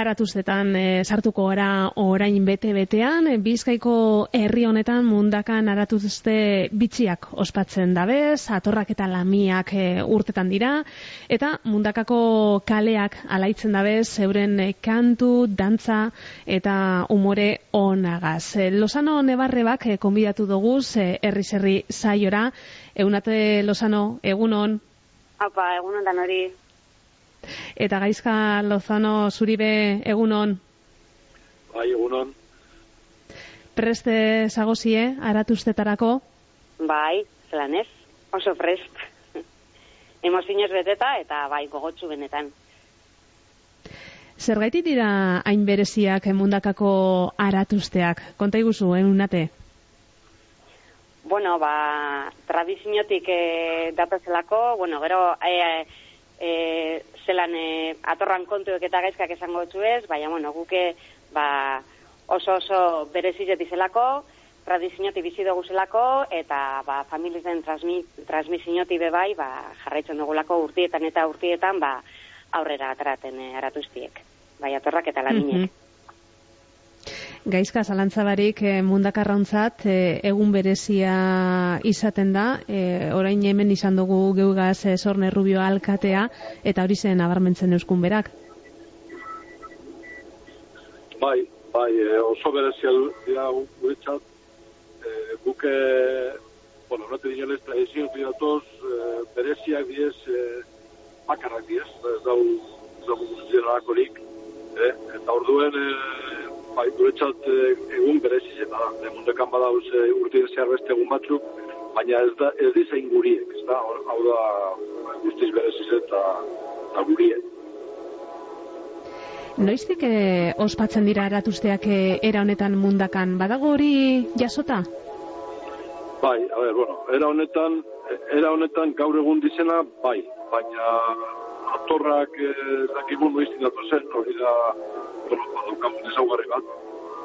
Aratuztetan e, sartuko gara orain bete-betean, bizkaiko herri honetan mundakan aratuzte bitxiak ospatzen dabez, atorrak eta lamiak e, urtetan dira, eta mundakako kaleak alaitzen dabez, euren kantu, dantza eta umore onagaz. Lozano Nebarrebak e, konbidatu dugu herri-serri saiora, egunate Lozano, egunon? Apa, egunon dan hori. Eta gaizka Lozano zuribe egunon? Bai, egunon. Preste zagozie, aratuztetarako? Bai, zelan ez, oso prest. Emozioz beteta eta bai, gogotsu benetan. Zergaitik dira hain bereziak emundakako aratuzteak? Konta iguzu, egunate? Bueno, ba, tradiziotik e, datozelako, bueno, gero, e, e, zelan e, atorran kontuek eta gaizkak esango ez, baina, bueno, guke ba, oso oso berezizet izelako, tradiziotik bizi dugu zelako, eta ba, familizen transmi, transmisiotik bebai, ba, jarraitzen dugulako urtietan eta urtietan, ba, aurrera ateraten e, aratuztiek, bai, atorrak eta laminek. Mm Gaizka, zalantzabarik e, mundakarrauntzat e, egun berezia izaten da, e, orain hemen izan dugu geugaz e, sorne rubio alkatea, eta hori zen abarmentzen euskun berak. Bai, bai, oso berezia dira guretzat, e, buke, bueno, horrete dinen ez tradizio datoz, e, bereziak diez, e, bakarrak diez, ez dago, ez dago guztien eh? eta orduen, e, bai, guretzat eh, egun bereziz eta da. Emundekan badauz e, urtien zehar beste egun batzuk, baina ez da ez dizain guriek, ez da, hau da guztiz bereziz eta, eta guriek. Noiztik eh, ospatzen dira eratuzteak eh, era honetan mundakan, badago hori jasota? Bai, a ber, bueno, era honetan, era honetan gaur egun dizena, bai, baina atorrak eh, dakigun noiztik datu zen, hori da daukagun ezaugarri bat.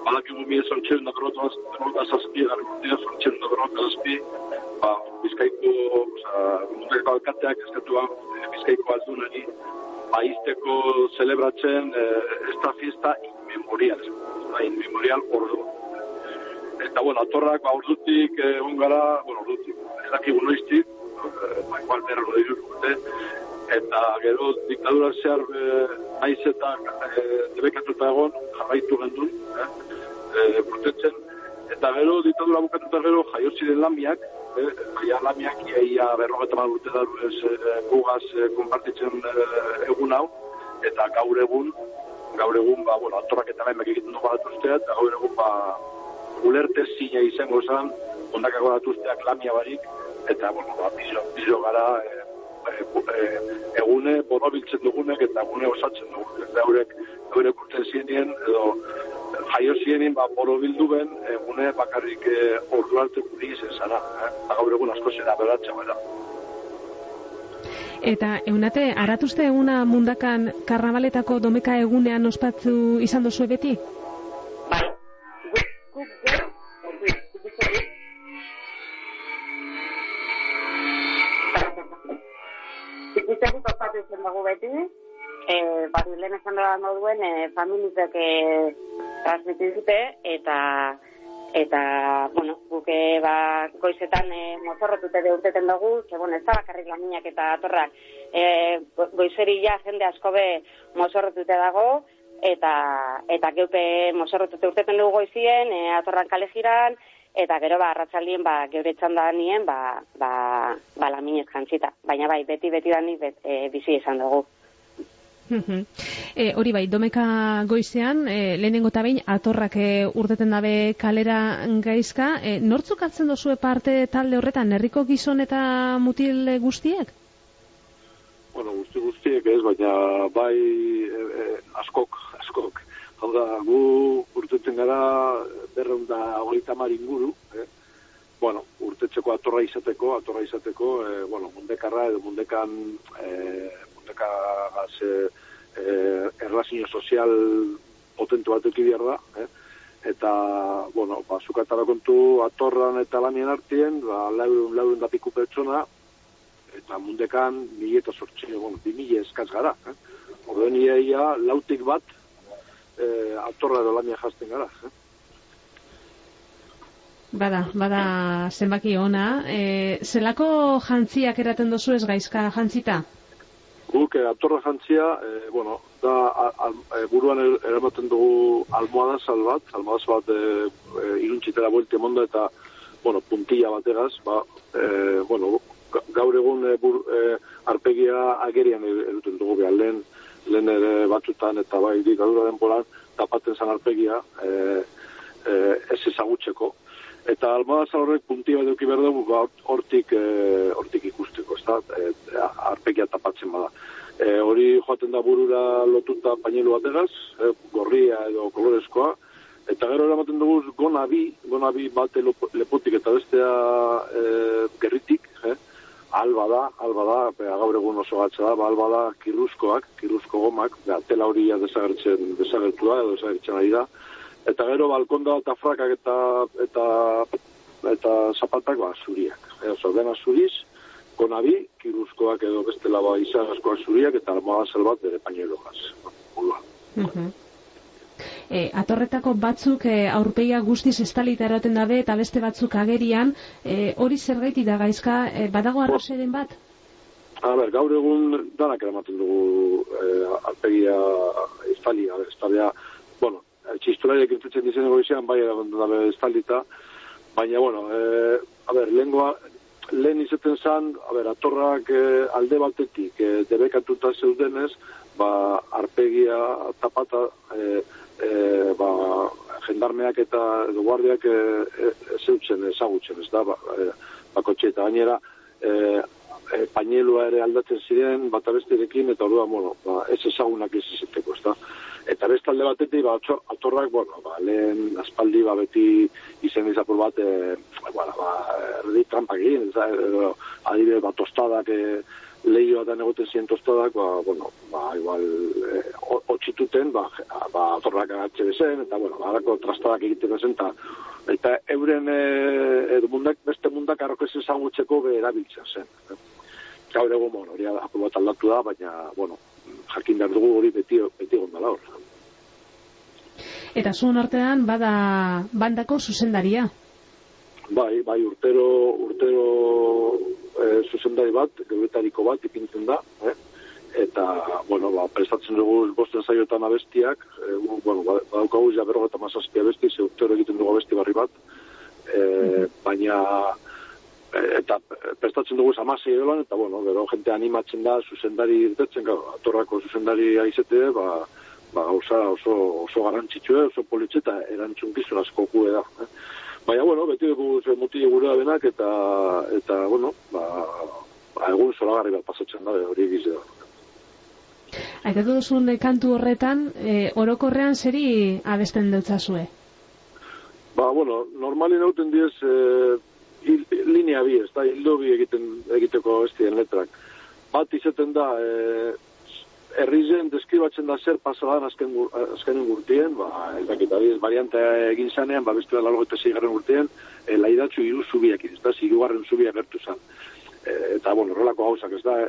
Badakigu mi ez ortsen da berrota zazpi, gari mundia da berrota zazpi, ba, bizkaiko, oza, mundeko alkateak eskatu eh, bizkaiko aldunari, ba, izteko celebratzen eh, esta fiesta inmemorial, ba, inmemorial ordu. Eta, bueno, atorrak, ba, ordutik, eh, ongara, bueno, ordutik, ez dakigu noiztik, eh, ba, igual da irurte, eta gero diktadura zehar e, naiz eta e, debekatuta egon jarraitu gendun eh, e, eta gero diktadura bukatuta gero jaio ziren lamiak e, jaia lamiak iaia berrogeta mal urte daru ez e, gugaz e, konpartitzen e, egun hau. Eta gaur egun gaur egun ba, bueno, atorrak eta lehmek egiten dugu atuztea eta gaur egun ba ulerte zina izango zan ondakako atuzteak lamia barik eta bueno, ba, bizo, bizo gara e, egune borobiltzen dugunek eta egune osatzen dugunek. Eta eurek, eurek urten zienien, edo jaio zienien, ba, borobildu ben, egune bakarrik e, ordu arte guri izen zara. Eh? Gaur egun asko zera beratxe bera. Eta egunate, aratuzte eguna mundakan karnabaletako domeka egunean ospatzu izan dozu beti? Lehen esan da moduen, e, familizek e, transmitizute, eta eta, bueno, guke ba, goizetan e, mozorrotute de urteten dugu, ze, bueno, ez da bakarrik laminak eta atorrak, e, goizeri ja jende asko be mozorrotute dago, eta eta geupe mozorrotute urteten dugu goizien, e, atorran kale jiran, eta gero ba arratsaldien ba geure txanda nien ba ba ba la jantzita. Baina bai beti beti da ni e, bizi izan dugu e, hori bai, domeka goizean, e, lehenengo eta behin, atorrak e, urdeten dabe kalera gaizka, e, nortzuk hartzen dozue parte talde horretan, herriko gizon eta mutil guztiek? Bueno, guzti guztiek ez, baina bai e, e, askok, askok. Hau da, gu urtetzen gara berreun da hogeita inguru, eh? bueno, urtetzeko atorra izateko, atorra izateko, eh, bueno, mundekarra edo mundekan, eh, mundeka gaz, eh, eh, erlazio sozial potentu bat behar da, eh? eta, bueno, ba, zukatara kontu atorran eta lamien artien, ba, laurun, laurun da piku pertsona, eta mundekan mila eta sortxe, bueno, bi mila eskaz gara. Eh? Orduen iaia, lautik bat, e, atorra edo lamia jazten gara. Eh? Bada, bada zenbaki ona. E, zelako jantziak eraten dozu ez gaizka jantzita? E, atorra jantzia, e, bueno, da, a, a, e, buruan er, eramaten dugu almohada salbat, almohada salbat e, e, iruntxitera buelte mondo eta, bueno, puntilla bategaz, ba, e, bueno, gaur egun e, bur, e, arpegia agerian eruten dugu behar lehen, lehen ere batzutan eta bai di gaur denboran tapaten zan arpegia e, e, ez ezagutzeko. Eta almohada horrek puntia eduki behar dugu ba, hortik, hortik ikusteko, ez da, e, arpegia tapatzen bada. E, hori joaten da burura lotuta pañelu bategaz, e, gorria edo kolorezkoa, eta gero eramaten dugu gona bi, gona bi bate lepotik eta bestea e, gerritik, eh? alba da, alba da, gaur egun oso gatsa da, ba, alba da kiruzkoak, kiruzko gomak, bea, tela hori desagertzen, desagertu da, desagertzen ari da, eta gero balkonda eta frakak eta eta eta zapatak ba, zuriak. E, oso, dena zuriz, konabi, kiruzkoak edo bestela ba izagazkoak zuriak eta almohada zelbat bere pañuelo gaz. Uh E, atorretako batzuk e, aurpegia guztiz estalita dabe eta beste batzuk agerian, e, hori zer gaiti da gaizka, e, badago arrozeren bat? A ber, gaur egun danak eramaten dugu e, aurpegia estali, a ber, estalea, bueno, txistulariak entzutzen dizen egoizean, bai eramaten dabe estalita, baina, bueno, e, a ber, lengua, lehen izaten zan, a ber, atorrak e, alde batetik e, debekatuta zeudenez, ba, arpegia tapata e, e, ba, jendarmeak eta guardiak e, e, zeutzen, ezagutzen, ez da, ba, e, bakotxe eta gainera, e, e, pañelua ere aldatzen ziren, bat abestirekin, eta orduan, bueno, ba, ez ezagunak ez izeteko, ez da. Eta beste alde batetik, ba, atorrak, bueno, ba, lehen aspaldi, ba, beti izen izapur bat, e, ba, ba, erdi trampak egin, ez da, adibide, ba, tostadak, e, lehioa da negoten ziren tostadak, ba, bueno, ba, igual, e, otxituten, ba, ba, atorrak agatxe bezen, eta, bueno, harako trastadak egiten bezen, eta, eta euren, e, edo mundak, beste mundak arroko ez ezagutzeko be erabiltzen zen. Gaur egun, bueno, hori apur bat aldatu da, baina, bueno, jakin behar dugu hori beti, beti gondala hor. Eta zuen artean, bada bandako zuzendaria? Bai, bai, urtero, urtero e, zuzendari bat, geuretariko bat, ipintzen da, eh? eta, bueno, ba, prestatzen dugu bosten zaiotan abestiak, e, bueno, ba, badaukagu ja berro eta mazazpi abesti, ze urtero egiten dugu abesti barri bat, e, baina, eta prestatzen dugu zamasei edo eta, bueno, gero jente animatzen da zuzendari irtetzen, atorrako zuzendari aizete, ba, ba, gauza oso, oso garantzitsu, oso politxe eta erantzun asko gu da. Eh? Baina, bueno, beti dugu gure da benak eta, eta bueno, ba, ba, egun zoragarri bat pasatzen da, hori egize da. Aitatu duzun kantu horretan, e, orokorrean zeri abesten dutzazue? Ba, bueno, normali nauten diez, e, linea bi, ez da, hildo bi egiten, egiteko estien letrak. Bat izaten da, e, herrizen deskribatzen da zer pasadan azken, azken gurtien, ba, ez dakit, abiz, variante egin zanean, ba, bestu da lalgo eta zigarren gurtien, e, laidatzu iru zubiak, ez da, zirugarren zubia gertu zan. E, eta, bueno, rolako gauzak, ez da,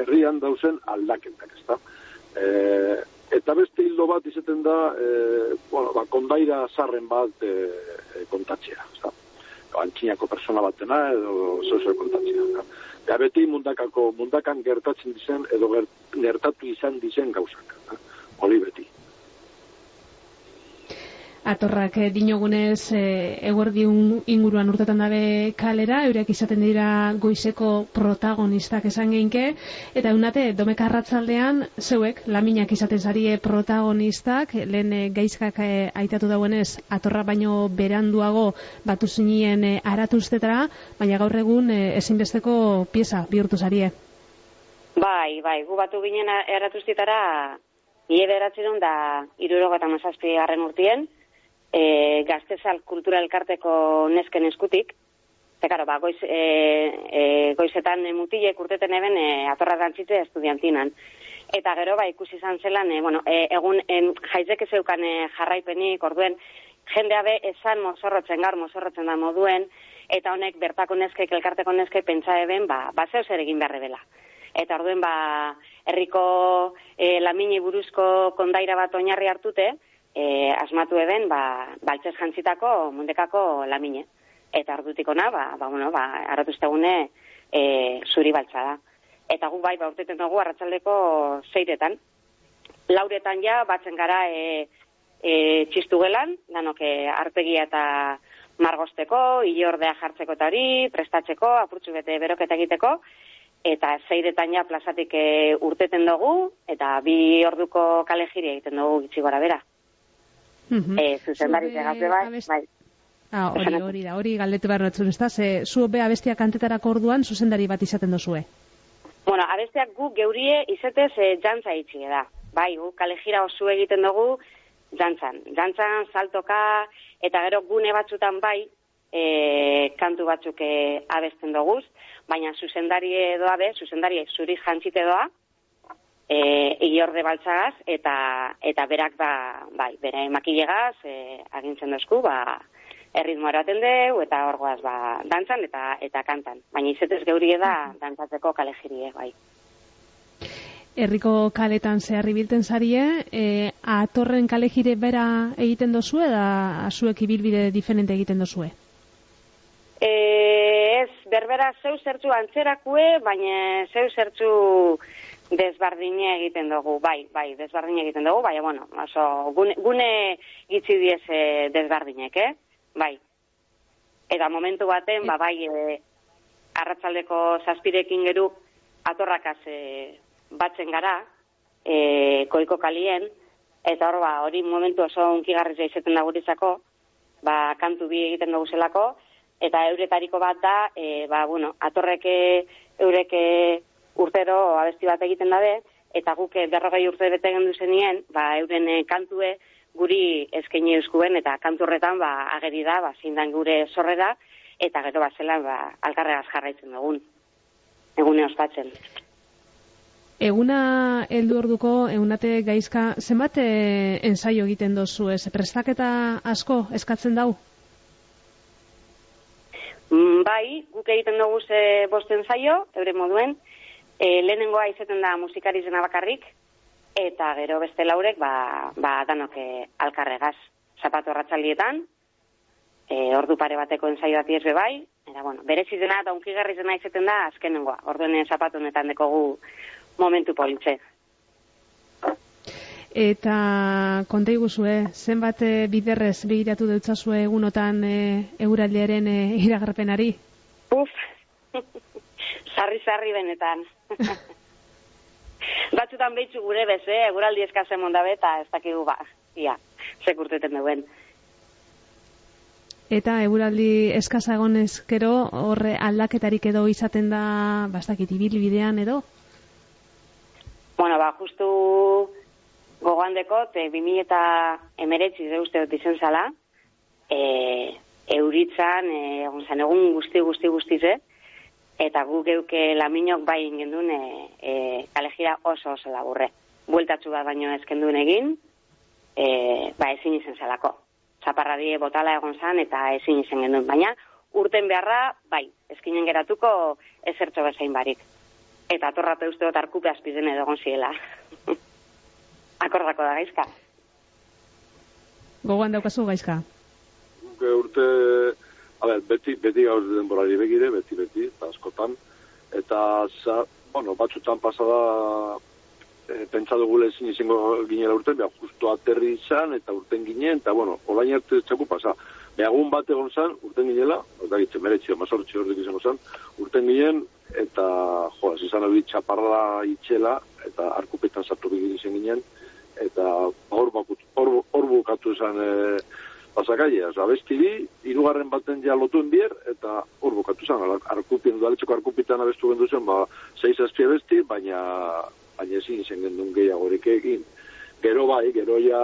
herrian dauzen aldakentak, ez da. E, eta beste hildo bat izaten da, e, bueno, ba, kondaira zarren bat e, kontatzea, ez da antxinako persona batena edo zozio kontatzea. Ja, beti mundakako, mundakan gertatzen dizen edo gertatu izan dizen gauzak. Holi beti. Atorrak eh, dinogunez eh, eguerdi inguruan urtetan dabe kalera, eurek izaten dira goizeko protagonistak esan geinke, eta eunate, domekarratzaldean, zeuek, laminak izaten zarie protagonistak, lehen eh, gaizkak eh, aitatu dauenez, atorra baino beranduago batu zinien eh, aratuztetara, baina gaur egun eh, ezinbesteko pieza bihurtu zarie. Bai, bai, gu batu ginen aratuztetara, Ie beratzen da, eta mazazpi garren urtien, e, gaztezal kultura elkarteko nesken eskutik. Eta, karo, ba, goiz, e, e, goizetan e, mutilek urteten eben e, atorra dantzite estudiantinan. Eta gero, ba, ikusi izan zelan, e, bueno, e, egun e, jaizek ezeukan e, jarraipenik, orduen, jendea be, esan mozorrotzen gar, mozorrotzen da moduen, eta honek bertako neskek, elkarteko neskek, pentsa eben, ba, ba zer egin beharre bela. Eta orduen, ba, herriko e, lamini buruzko kondaira bat oinarri hartute, e, asmatu eben, ba, baltzez jantzitako mundekako lamine. Eta ardutik ona, ba, ba, bueno, ba, arratuztegune e, zuri baltza da. Eta gu bai, ba, urteten dugu arratzaldeko zeiretan. Lauretan ja, batzen gara e, e, txistu gelan, danok e, arpegia eta margosteko, iordea jartzeko eta hori, prestatzeko, apurtzu bete beroketa egiteko, eta zeiretan ja plazatik e, urteten dugu, eta bi orduko kale egiten dugu gitsi gora bera. Mm -hmm. e, zuzen bai, bai. Ah, hori, hori da, hori galdetu behar notzun, ez da? Ze, zu be abestiak kantetarako orduan, zuzendari bat izaten dozue? Bueno, abestiak gu geurie izetez e, jantza itxi da. Bai, gu kalejira osu egiten dugu jantzan. Jantzan, saltoka, eta gero gune batzutan bai, e, kantu batzuk e, abesten dugu, baina zuzendari edoa be, zuzendari zuri jantzite doa, e, iorde baltzagaz, eta, eta berak ba, bai, bere makilegaz, e, agintzen dozku, ba, erritmo eraten deu, eta orgoaz ba, dantzan eta eta kantan. Baina izetez geuri da dantzatzeko kalejirie, bai. Herriko kaletan zeharri bilten zarie, e, atorren kalejire bera egiten dozue, da azuek ibilbide diferente egiten dozue? E, ez, berbera zeu zertzu antzerakue, baina zeu zertzu desbardine egiten dugu, bai, bai, desbardine egiten dugu, bai, bueno, oso, gune, gune gitzi diez e, desbardinek, eh? bai. Eta momentu baten, ba, bai, e, arratzaldeko zazpirekin geru, atorrakaz e, batzen gara, e, koiko kalien, eta hor, ba, hori momentu oso unkigarriz izaten da gurizako, ba, kantu bi egiten dugu zelako, eta euretariko bat da, e, ba, bueno, atorreke eureke urtero abesti bat egiten dabe, eta guke berrogei urte bete gendu zenien, ba, euren e, kantue guri eskaini euskuen, eta kanturretan, ba, ageri da, ba, zindan gure sorrera, eta gero ba, zelan, ba, alkarregaz jarraitzen dugun, egune ospatzen. Eguna heldu orduko, egunate gaizka, zenbat e, ensaio egiten dozu ez? Prestaketa asko eskatzen dau? Mm, bai, guk egiten dugu ze bosten zaio, eure moduen, e, lehenengoa izaten da musikarizena bakarrik, eta gero beste laurek, ba, ba danok e, alkarregaz, zapatu erratzaldietan, e, ordu pare bateko ensaio bat iesbe bai, eta bueno, bere zizena eta unkigarri zena izaten da azkenengoa, orduen zapatu netan dekogu momentu politze. Eta konta iguzue, zenbat e, biderrez begiratu deutzazue egunotan e, euraldiaren e, iragarpenari? Uf, sarri-sarri benetan. Batzutan behitzu gure bez, eh? Eguraldi eskazen mondabe eta ez dakigu ba, ia, sekurteten duen. Eta eguraldi eskasa egonezkero horre aldaketarik edo izaten da, bastakit, ibilbidean edo? Bueno, ba, justu gogoan dekot, e, 2000 eta emeretzi uste dut izen zala, e, euritzan, e, egun zan, egun guzti, guzti, guztize, eta gu geuke laminok bai ingendun e, e, kalejira oso oso laburre. Bueltatzu bat baino ezkendun egin, e, ba ezin izen zelako. Zaparra die botala egon zan eta ezin izen gendun. Baina urten beharra, bai, ezkinen geratuko ezertxo bezain barik. Eta atorrate uste dut arkupe azpizen edo egon ziela. Akordako da gaizka. Gogoan daukazu gaizka? Urte a ber, beti, beti gaur denborari begire, beti, beti, eta, za, bueno, batzutan pasada, e, pentsa dugu lezin izango ginela urten, beha, justu aterri izan, eta urten ginen, eta, bueno, olain arte txaku pasa. Behagun bat egon zan, urten ginela, eta gitzen meretxio, mazortxio horretik izango zan, urten ginen, eta, jo, izan hori txaparra itxela, eta arkupetan sartu begir izan ginen, eta hor, bukatu izan, e, pasakaia, oza, abesti bi, irugarren baten ja lotuen bier, eta hor bukatu zen, arkupien, udaletxeko arkupitan abestu gendu zen, ba, seiz azpi abesti, baina, baina ezin zen gendun gehiagorik egin. Gero bai, gero ja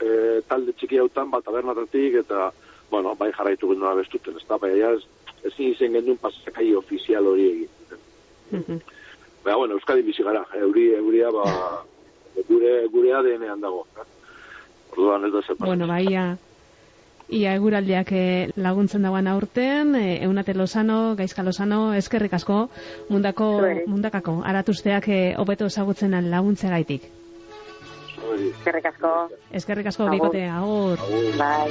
e, talde txiki hautan, bat abernatatik, eta, bueno, bai jarraitu gendun abestuten, ez da, bai, ja, ezin zen gendun pasakai ofizial hori egin. Mm -hmm. Baina, bueno, Euskadi bizi gara, euri, euria, ba, gure, gure ADN-ean dago. Eh? Orduan ez da zepan. Bueno, bai, ja, Ia eguraldiak eh, laguntzen dagoan aurten, e, eunate lozano, gaizka lozano, eskerrik asko, mundako, mundakako, aratuzteak eh, hobeto ezagutzen laguntze gaitik. hori. Eskerrik asko. Eskerrik asko Agur. bikote, agur. Agur. Bai.